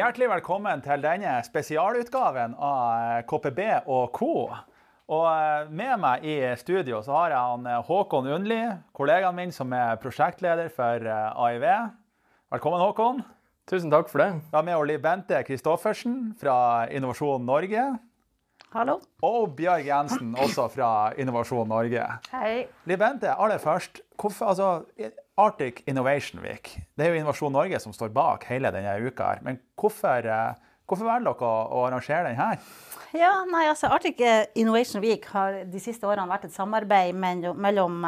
Hjertelig velkommen til denne spesialutgaven av KPB og co. Og eh, med meg i studio så har jeg han eh, Håkon Undli, kollegaen min som er prosjektleder for eh, AIV. Velkommen, Håkon. Tusen takk for det. Vi har med oss Liv Bente Kristoffersen fra Innovasjon Norge. Hallo. Og Bjørg Jensen, også fra Innovasjon Norge. Hei. Liv Bente, aller først. Hvorfor, altså, Arctic Innovation Week, det er jo Innovasjon Norge som står bak hele denne uka. her. Men hvorfor, hvorfor velger dere å, arrangere den her? Ja, nei, altså Arctic Innovation Week har de siste årene vært et samarbeid mellom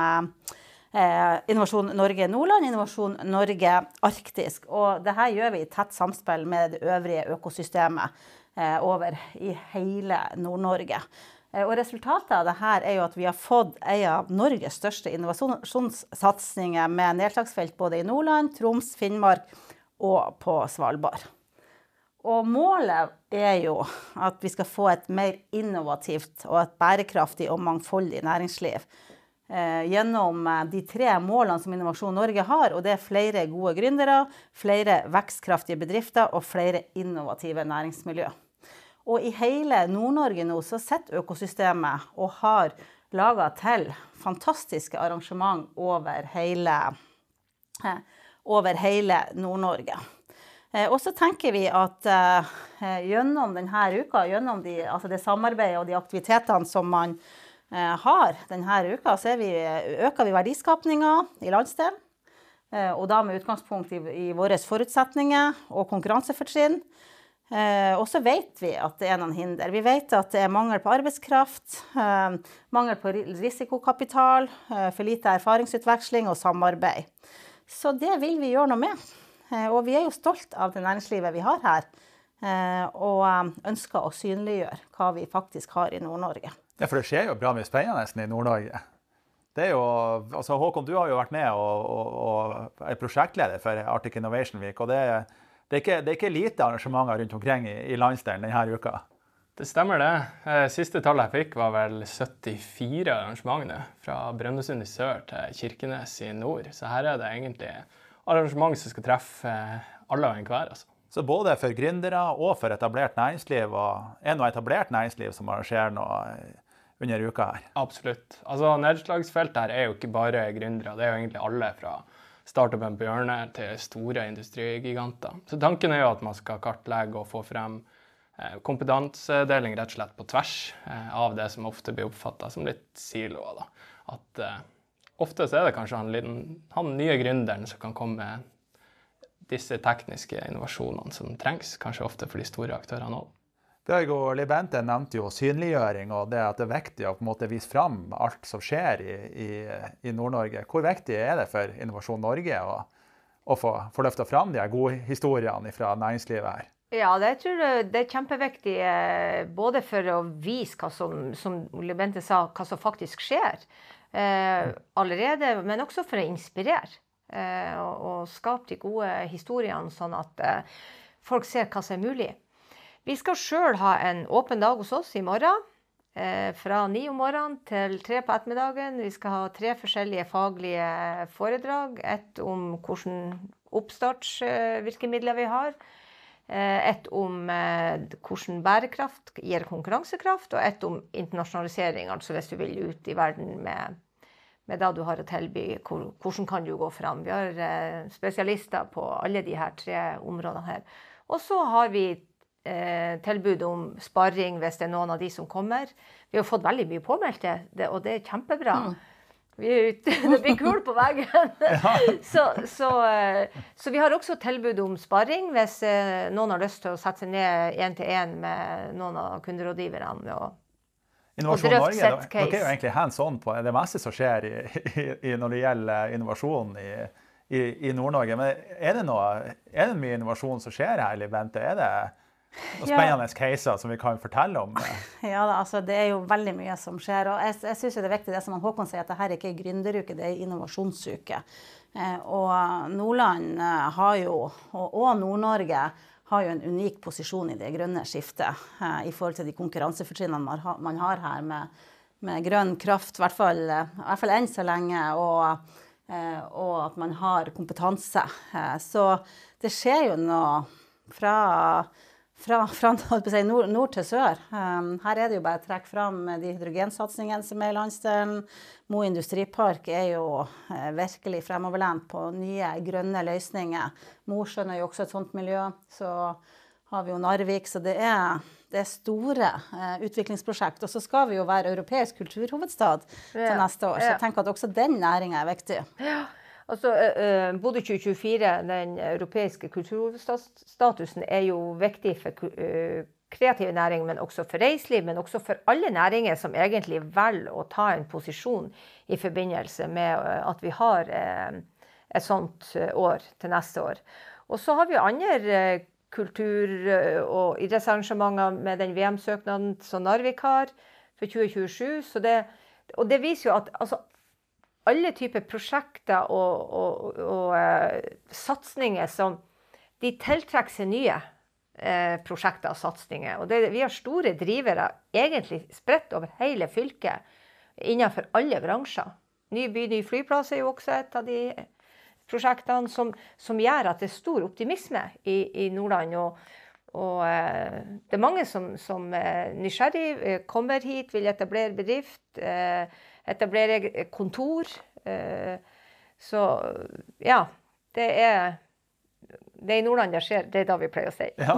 eh, Innovasjon Norge Nordland Innovasjon Norge Arktisk. Og dette gjør vi i tett samspill med det øvrige økosystemet eh, over i hele Nord-Norge. Eh, og Resultatet av dette er jo at vi har fått en av Norges største innovasjonssatsinger med nedslagsfelt både i Nordland, Troms, Finnmark og på Svalbard. Og målet er jo at vi skal få et mer innovativt og et bærekraftig og mangfoldig næringsliv. Eh, gjennom eh, de tre målene som Innovasjon Norge har, og det er flere gode gründere, flere vekstkraftige bedrifter og flere innovative næringsmiljø. Og i hele Nord-Norge nå så sitter økosystemet og har laga til fantastiske arrangement over hele, eh, over hele Nord-Norge. Eh, og så tenker vi at uh, gjennom denne uka, gjennom de, altså det samarbeidet og de aktivitetene som man har denne uka, så vi, øker vi verdiskapninga i landsdelen. Og da med utgangspunkt i, i våre forutsetninger og konkurransefortrinn. Og så vet vi at det er noen hinder. Vi vet at det er mangel på arbeidskraft, mangel på risikokapital, for lite erfaringsutveksling og samarbeid. Så det vil vi gjøre noe med. Eh, og vi er jo stolt av det næringslivet vi har her. Eh, og eh, ønsker å synliggjøre hva vi faktisk har i Nord-Norge. Ja, for det skjer jo bra mye spennende i Nord-Norge. Det er jo, altså Håkon, du har jo vært med og, og, og er prosjektleder for Arctic Innovation Week. og det er, det er, ikke, det er ikke, lite arrangementer rundt omkring i, i landsdelen denne uka? Det stemmer, det. Siste tallet jeg fikk, var vel 74 arrangementer. Fra Brønnøysund i sør til Kirkenes i nord. Så her er det egentlig arrangement som skal treffe alle og enhver. Altså. Så både for gründere og for etablert næringsliv, og er noe etablert næringsliv som arrangerer noe under uka her? Absolutt. Altså Nedslagsfeltet her er jo ikke bare gründere, det er jo egentlig alle fra startupen Bjørne til store industrigiganter. Så tanken er jo at man skal kartlegge og få frem eh, kompetansedeling rett og slett på tvers eh, av det som ofte blir oppfatta som litt siloer. da. At eh, ofte så er det kanskje han, han nye gründeren som kan komme med disse tekniske innovasjonene som trengs, kanskje ofte for de store aktørene òg. Og Libente nevnte jo synliggjøring og det at det er viktig å på en måte vise fram alt som skjer i, i, i Nord-Norge. Hvor viktig er det for Innovasjon Norge å, å få, få løfta fram de gode historiene fra næringslivet her? Ja, det tror jeg det er kjempeviktig eh, både for å vise hva som, som Libente sa, hva som faktisk skjer eh, allerede, men også for å inspirere. Eh, og, og, skape de gode historiene, sånn at eh, folk ser hva som er mulig. Vi skal sjøl ha en åpen dag hos oss i morgen. Eh, fra ni om morgenen til tre på ettermiddagen. Vi skal ha tre forskjellige faglige foredrag. Ett om hvilke oppstartsvirkemidler vi har. Eh, et om eh, hvordan bærekraft gir konkurransekraft, og et om internasjonalisering. Altså hvis du vil ut i verden med, med det du har å tilby, hvordan kan du gå fram. Vi har spesialister på alle her tre områdene her. Og så har vi tilbud om sparring hvis det er noen av de som kommer. Vi har fått veldig mye påmeldte, og det er kjempebra. Mm. Vi er ute. Det blir kul på veggen. Så, så, eh, så, vi har også tilbud om sparring hvis eh, noen har lyst til å sette seg ned én til én med noen av kunderådgiverne. Og, Innovasjon Norge, dere er jo egentlig hands on på det meste som skjer i, i, når det gjelder innovasjon i, i Nord-Norge. Men er det, noe, er det mye innovasjon som skjer her, eller Bente? Er det og spennende ja. caser som vi kan fortelle om? Ja, da, altså, Det er jo veldig mye som skjer. og Jeg, jeg syns det er viktig det som Håkon sier, at dette er ikke er gründeruke, det er innovasjonsuke. Eh, og Nordland eh, har jo, og, og Nord-Norge har jo en unik posisjon i det grønne skiftet eh, i forhold til de konkurransefortrinnene man, man, har her med, med grønn kraft, i hvert fall, i hvert fall enn så lenge. og og at man har kompetanse. Så det skjer jo noe fra fra, fra nord, nord, til sør. Um, her er det jo bare å trekke fram de hydrogensatsingene som er i landsdelen. Mo industripark er jo uh, virkelig fremoverlent på nye grønne løsninger. Mosjøen er jo også et sånt miljø. Så har vi jo Narvik. Så det er, det er store uh, utviklingsprosjekt. Og så skal vi jo være europeisk kulturhovedstad til neste år. Så jeg tenker at også den næringa er viktig. Ja. Altså, Bodø 2024, den europeiske kulturhovedstatusen, er jo viktig for uh, kreativ næring, men også for reiseliv, men også for alle næringer som egentlig velger å ta en posisjon i forbindelse med at vi har et sånt år til neste år. Og så har vi andre kultur- og idrettsarrangementer med den VM-søknaden som Narvik har for 2027. Det, og det viser jo at altså, alle typer prosjekter og, og, og uh, satsinger som De tiltrekker seg nye uh, prosjekter og satsinger. Og det, vi har store drivere egentlig spredt over hele fylket innenfor alle bransjer. Ny by, ny flyplass er jo også et av de prosjektene som, som gjør at det er stor optimisme i, i Nordland. og og eh, det er mange som, som er nysgjerrig, kommer hit, vil etablere bedrift. Etablere kontor. Eh, så ja. Det er det er i Nordland det skjer. Det er da vi pleier å si. Ja.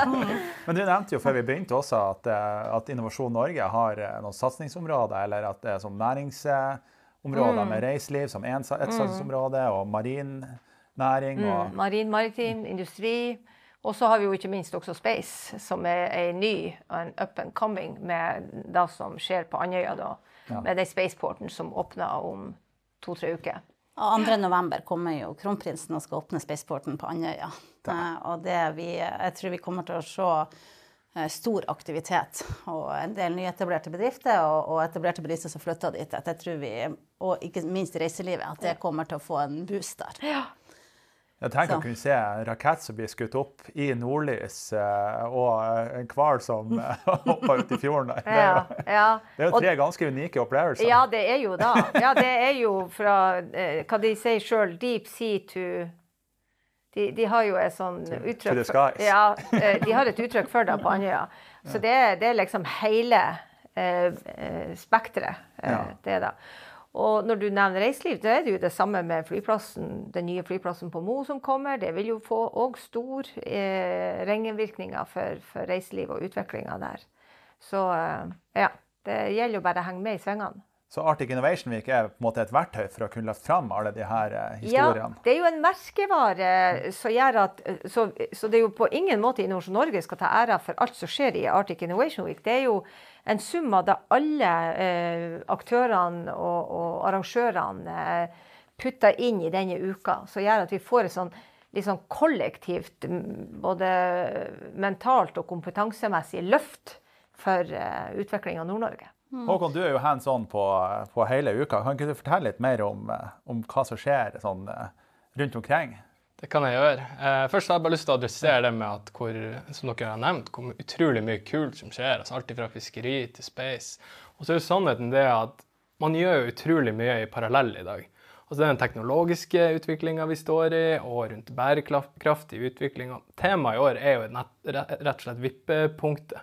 Men du nevnte jo før vi begynte også at, eh, at Innovasjon Norge har eh, noen satsingsområder, eller at det er som næringsområder mm. med reiseliv som ett mm. satsingsområde, og marin næring. Og... Mm. Marin, maritim, industri. Og så har vi jo ikke minst også Space, som er en ny og en up and coming med det som skjer på Andøya. da ja. med den spaceporten som åpner om to-tre uker. Og 2.11 kommer jo kronprinsen og skal åpne spaceporten på Andøya. Uh, og det vi, jeg tror vi kommer til å se uh, stor aktivitet og en del nyetablerte bedrifter og, og etablerte bedrifter som flytter dit. Jeg tror vi, og ikke minst reiselivet, at det kommer til å få en boost der. Ja. Jeg tenker å kunne se en rakett som blir skutt opp i nordlys, eh, og en hval som eh, hopper ut i fjorden der. Er jo, ja, det er jo tre ganske unike opplevelser. Ja, det er jo da. Ja, det er jo fra eh, hva de sier sjøl, deep sea to de, de, har jo et sånn uttrykk for, ja, De har et uttrykk for det på Andøya. Så det, det, er liksom hele eh, spekteret. Eh, ja. Det det. Og når du nevner reiseliv, da er det jo det samme med flyplassen, den nye flyplassen på Mo som kommer. Det vil jo få òg stor eh, ringvirkninger for, for reiseliv og utviklinga der. Så eh, ja, det gjelder jo bare å henge med i svingene. Så Arctic Innovation Week er på en måte et verktøy for å kunne løfte fram alle de her eh, historiene? Ja, det er jo en merkevare som gjør at så, så, det er jo på ingen måte Innovasjon Norge skal ta æra for alt som skjer i Arctic Innovation Week. Det er jo en sum av det alle eh, aktørene og, og arrangørene eh, putter inn i denne uka, som gjør at vi får et sånn litt sånn kollektivt, både mentalt og kompetansemessig løft for eh, utvikling av Nord-Norge. Mm. Håkon, du er jo hands on på, på, hele uka. Kan ikke du fortelle litt mer om, om hva som skjer sånn, eh, rundt omkring? Det kan jeg gjøre. Eh, først har jeg bare lyst til å adressere det med at hvor, som dere har nevnt, hvor utrolig mye kult som skjer. altså Alt fra fiskeri til space. Og så er jo sannheten det at man gjør jo utrolig mye i parallell i dag. Altså Det er den teknologiske utviklinga vi står i, og rundt bærekraftig utvikling. Temaet i år er jo nett, rett og slett vippepunktet.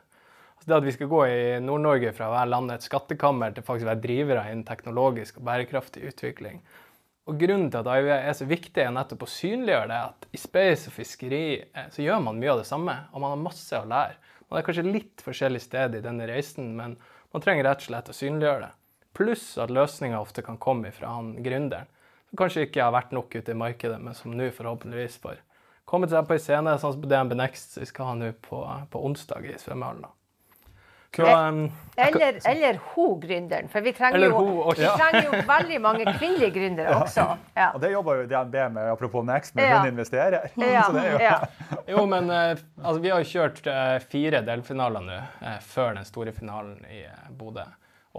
Så det at vi skal gå i Nord-Norge fra å være landets skattekammer til faktisk å være drivere innen teknologisk og bærekraftig utvikling. Og Grunnen til at AIV er så viktig, er nettopp å synliggjøre det at i space og fiskeri eh, så gjør man mye av det samme, og man har masse å lære. Man er kanskje litt forskjellig sted i denne reisen, men man trenger rett og slett å synliggjøre det. Pluss at løsninger ofte kan komme fra han gründeren, som kanskje ikke har vært nok ute i markedet, men som nå forhåpentligvis får kommet seg på en scene, sånn som på DNB Next, som vi skal ha nå på, på onsdag i svømmehallen. Um, eller, eller hun gründeren, for vi trenger, jo, hun, vi trenger jo veldig mange kvinnelige gründere også. Ja. Og det jobber jo DNB med, apropos Next, med ja. hun investerer. Ja. jo, jo, men uh, altså, vi har jo kjørt uh, fire delfinaler nå før den store finalen i Bodø.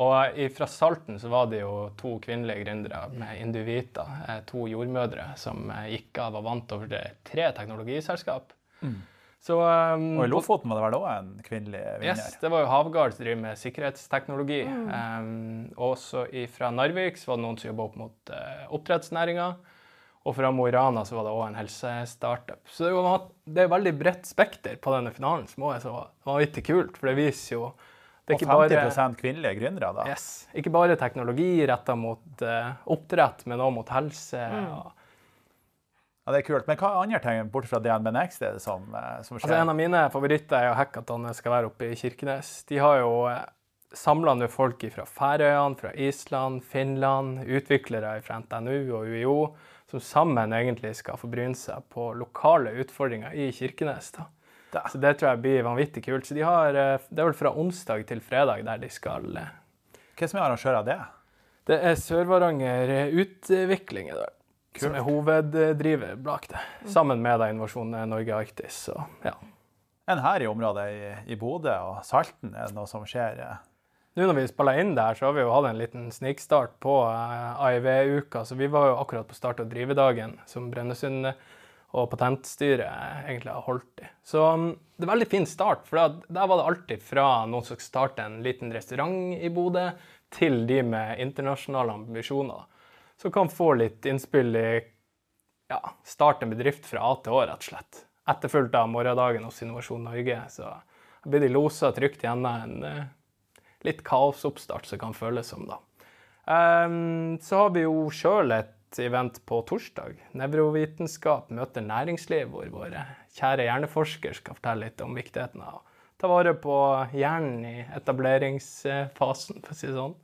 Og fra Salten så var det jo to kvinnelige gründere med Induvita, to jordmødre, som gikk av og vant over tre teknologiselskap. Mm. Så, um, og i Lofoten var det vel òg en kvinnelig vinner? Yes, det var jo Havgard som driver med sikkerhetsteknologi. Mm. Um, også fra Narvik så var det noen som jobba opp mot uh, oppdrettsnæringa. Og fra Mo i Rana så var det òg en helsestartup. Så det, var, det er veldig bredt spekter på denne finalen, som også er så vanvittig kult. For det viser jo det Og 50 bare, kvinnelige gründere, da. Yes. Ikke bare teknologi retta mot uh, oppdrett, men òg mot helse. Mm. Og, ja, det er kult. Men hva andre ting bort fra DNB Next er det som, eh, som skjer? Altså, en av mine favoritter er jo hackathon skal være oppe i Kirkenes. De har jo eh, samla nå folk fra Færøyene, fra Island, Finland, utviklere fra NTNU og UiO, som sammen egentlig skal få bryne seg på lokale utfordringer i Kirkenes. da. Da. Så Det tror jeg blir vanvittig kult. Så de har, eh, Det er vel fra onsdag til fredag der de skal Hvem som er arrangør av det? Det er Sør-Varanger Utvikling i dag. Kult. som er hoveddriver bak det. Sammen med da Innovasjon Norge Arktis. Så, ja. En her i området i, i Bodø og Salten, er det noe som skjer? Eh? Nå når vi spiller inn der, så har vi jo hatt en liten snikstart på uh, AIV-uka. Så vi var jo akkurat på start av drivedagen som Brønnøysund og Patentstyret egentlig har holdt i. Så um, det er veldig fin start. For der var det alltid fra noen som starter en liten restaurant i Bodø, til de med internasjonale ambisjoner som kan få litt innspill i ja, starte en bedrift fra A til Å, rett og slett. Etterfulgt av morgendagen hos Innovasjon Norge. Så blir de losa trygt gjennom en uh, litt kaosoppstart, som kan føles som, da. Um, så har vi jo sjøl et event på torsdag. Nevrovitenskap møter næringsliv, hvor våre kjære hjerneforsker skal fortelle litt om viktigheten av å ta vare på hjernen i etableringsfasen, for å si det sånn.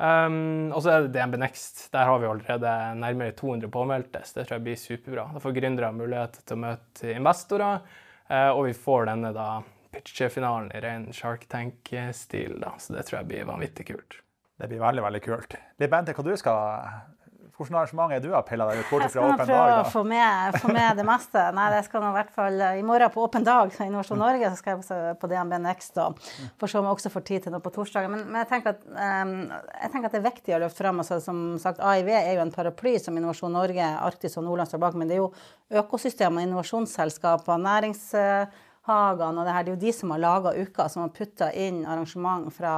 Um, og så er det DNB Next. Der har vi allerede nærmere 200 påmeldte. Så det tror jeg blir superbra. Da får gründere mulighet til å møte investorer, uh, og vi får denne da pitchefinalen i ren Shark Tank-stil. da, Så det tror jeg blir vanvittig kult. Det blir veldig veldig kult. Liv Bente, hva du skal Hvilket arrangement er du har pilla deg ut? bort fra åpen dag? Jeg skal få med, få med det meste. Nei, det skal nå i hvert fall I morgen på åpen dag i Innovasjon Norge så skal jeg også på DNB Next. og For så om jeg også får tid til noe på torsdag. Men, men jeg, tenker at, um, jeg, tenker at, det er viktig å løfte fram. Altså, som sagt, AIV er jo en paraply som Innovasjon Norge, Arktis og Nordland står bak. Men det er jo økosystemer, innovasjonsselskaper, næringshagene og det her. Det er jo de som har laga uka, som har putta inn arrangement fra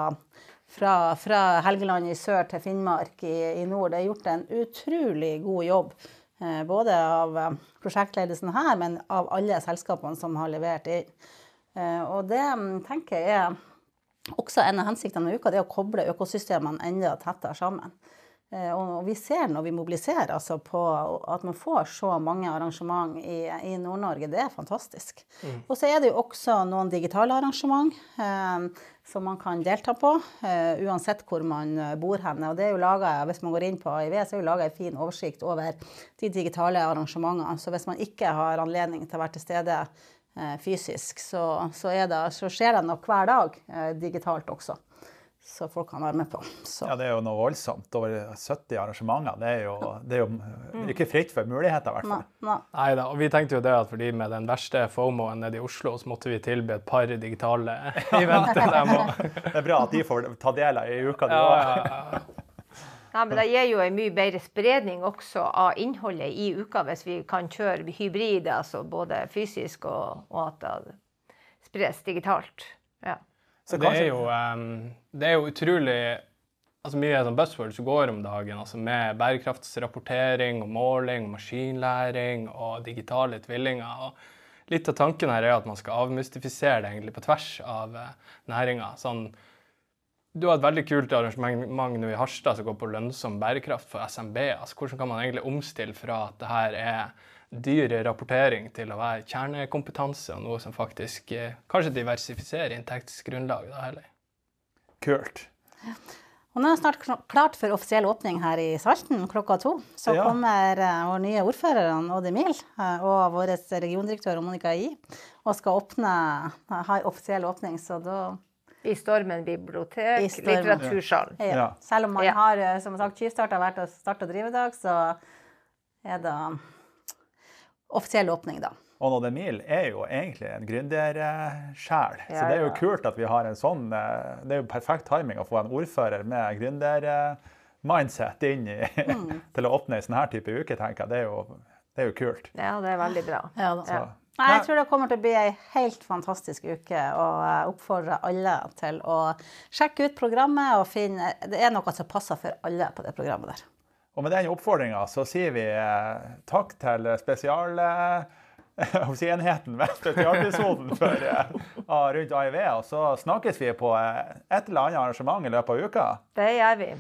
fra, fra, Helgeland i sør til Finnmark i, i, nord. Det er gjort en utrolig god jobb. Eh, både av eh, prosjektledelsen her, men av alle selskapene som har levert inn. Eh, og det mm, tenker jeg er også en av hensiktene med uka, det er å koble økosystemene enda tettere sammen. Eh, og vi ser når vi mobiliserer altså på at man får så mange arrangement i, i Nord-Norge. Det er fantastisk. Mm. Og så er det jo også noen digitale arrangement eh, som man kan delta på, eh, uansett hvor man eh, bor hen. Og det er jo laget, hvis man går inn på AIV, så er det laga en fin oversikt over de digitale arrangementene. Så hvis man ikke har anledning til å være til stede eh, fysisk, så, så, det, så, skjer det nok hver dag eh, digitalt også så folk kan være med på. Så. Ja, det er jo noe voldsomt. Over 70 arrangementer. Det er jo, det er jo mm. ikke fritt for muligheter, i hvert fall. Nei, nei. da, og vi tenkte jo det at for de med den verste FOMO-en nede i Oslo, så måtte vi tilby et par digitale eventer det er bra at de får ta del i uka de òg. Ja, men Det gir jo en mye bedre spredning også av innholdet i uka, hvis vi kan kjøre hybrid, altså både fysisk og, og at det spres digitalt. Ja. Så det, er jo, um, det er jo utrolig altså Mye sånn buzzwords som går om dagen, altså med bærekraftsrapportering og måling og maskinlæring og digitale tvillinger. og Litt av tanken her er at man skal avmystifisere det egentlig på tvers av uh, næringa. Sånn, du har et veldig kult arrangement nå i Harstad som går på lønnsom bærekraft for SMB. Altså, hvordan kan man egentlig omstille fra at det her er dyr rapportering til å være kjernekompetanse, og noe som faktisk eh, kanskje diversifiserer inntektsgrunnlaget da heller. Kult. Og nå er det snart klart for offisiell åpning her i Salten klokka to. Så ja. kommer uh, vår nye ordfører Odd Emil uh, og vår regiondirektør Monica I og skal åpne, ha en offisiell åpning. Så da I Stormen bibliotek, Stormen. litteratursalen. Ja. Ja. Selv om man har som sagt, tyvstarta vært å starte og drive i dag, så er det offisiell åpning, da. Og Nodemil Emil er jo egentlig en gründersjel. Ja, så det er jo kult at vi har en sånn eh, Det er jo perfekt timing å få en ordfører med gründermindset inn i, mm. til å åpne en sånn her type uke, tenker jeg. Det er jo, det er jo kult. Ja, det er veldig bra. Ja, ja. Nei, jeg tror det kommer til å bli ei helt fantastisk uke, og jeg oppfordrer alle til å sjekke ut programmet og finne Det er noe som passer for alle på det programmet der. Og med den oppfordringa så sier vi takk til spesialenheten ved spesialepisoden rundt AIV. Og så snakkes vi på et eller annet arrangement i løpet av uka. Det gjør vi.